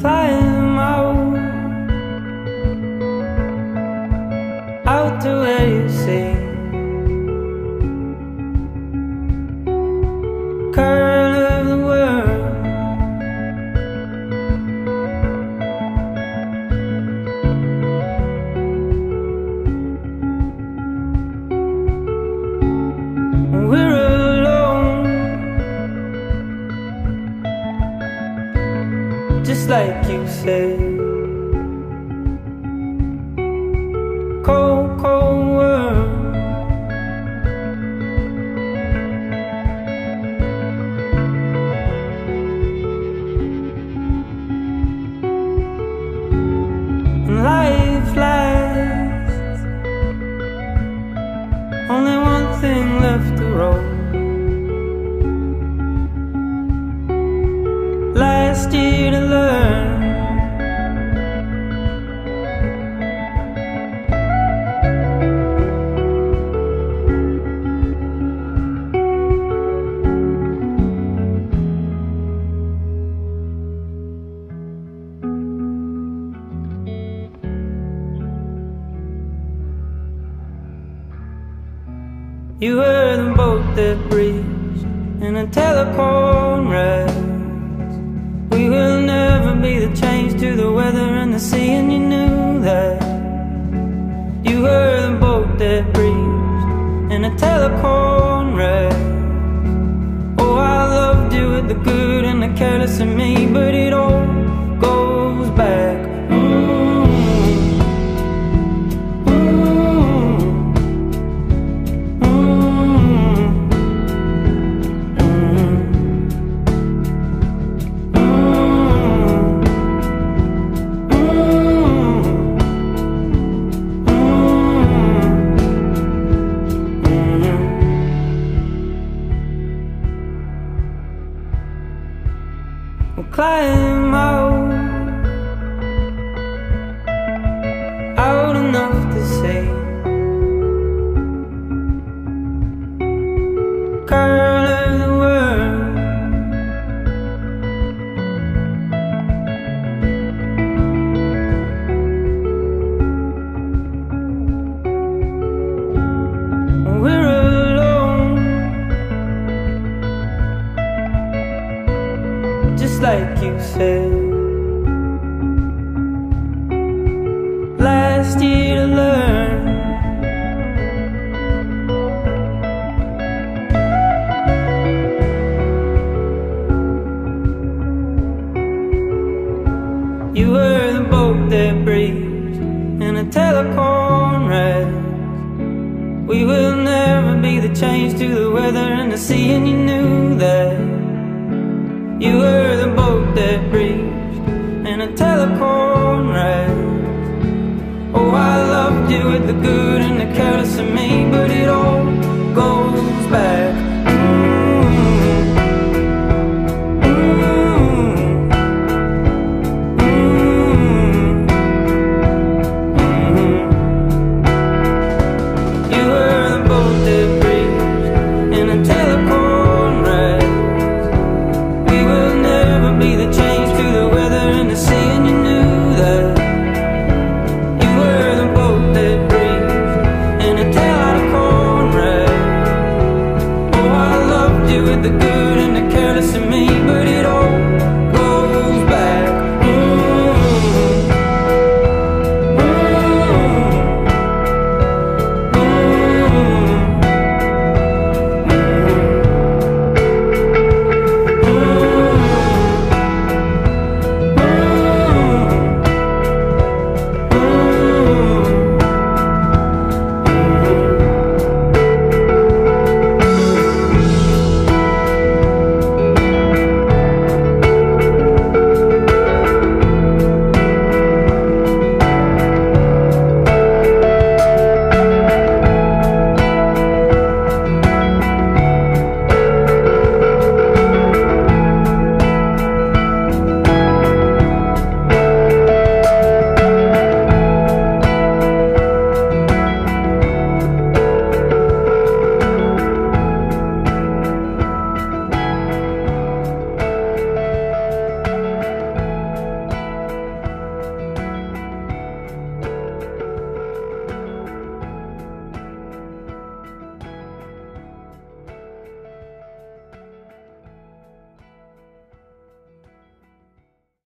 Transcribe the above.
climb out, out to where you see. Like you said. You were the boat that breached in a telephone rides. We will never be the change to the weather and the sea, and you knew that. You were the boat that breached in a telephone ride. Oh, I loved you with the good and the careless in me, but it all climb you said. Last year to learn. You were the boat that breached in a telephone ride. We will never be the change to the weather and the sea, and you knew that. You with the good and the careless in me, but it all jealous me, but it all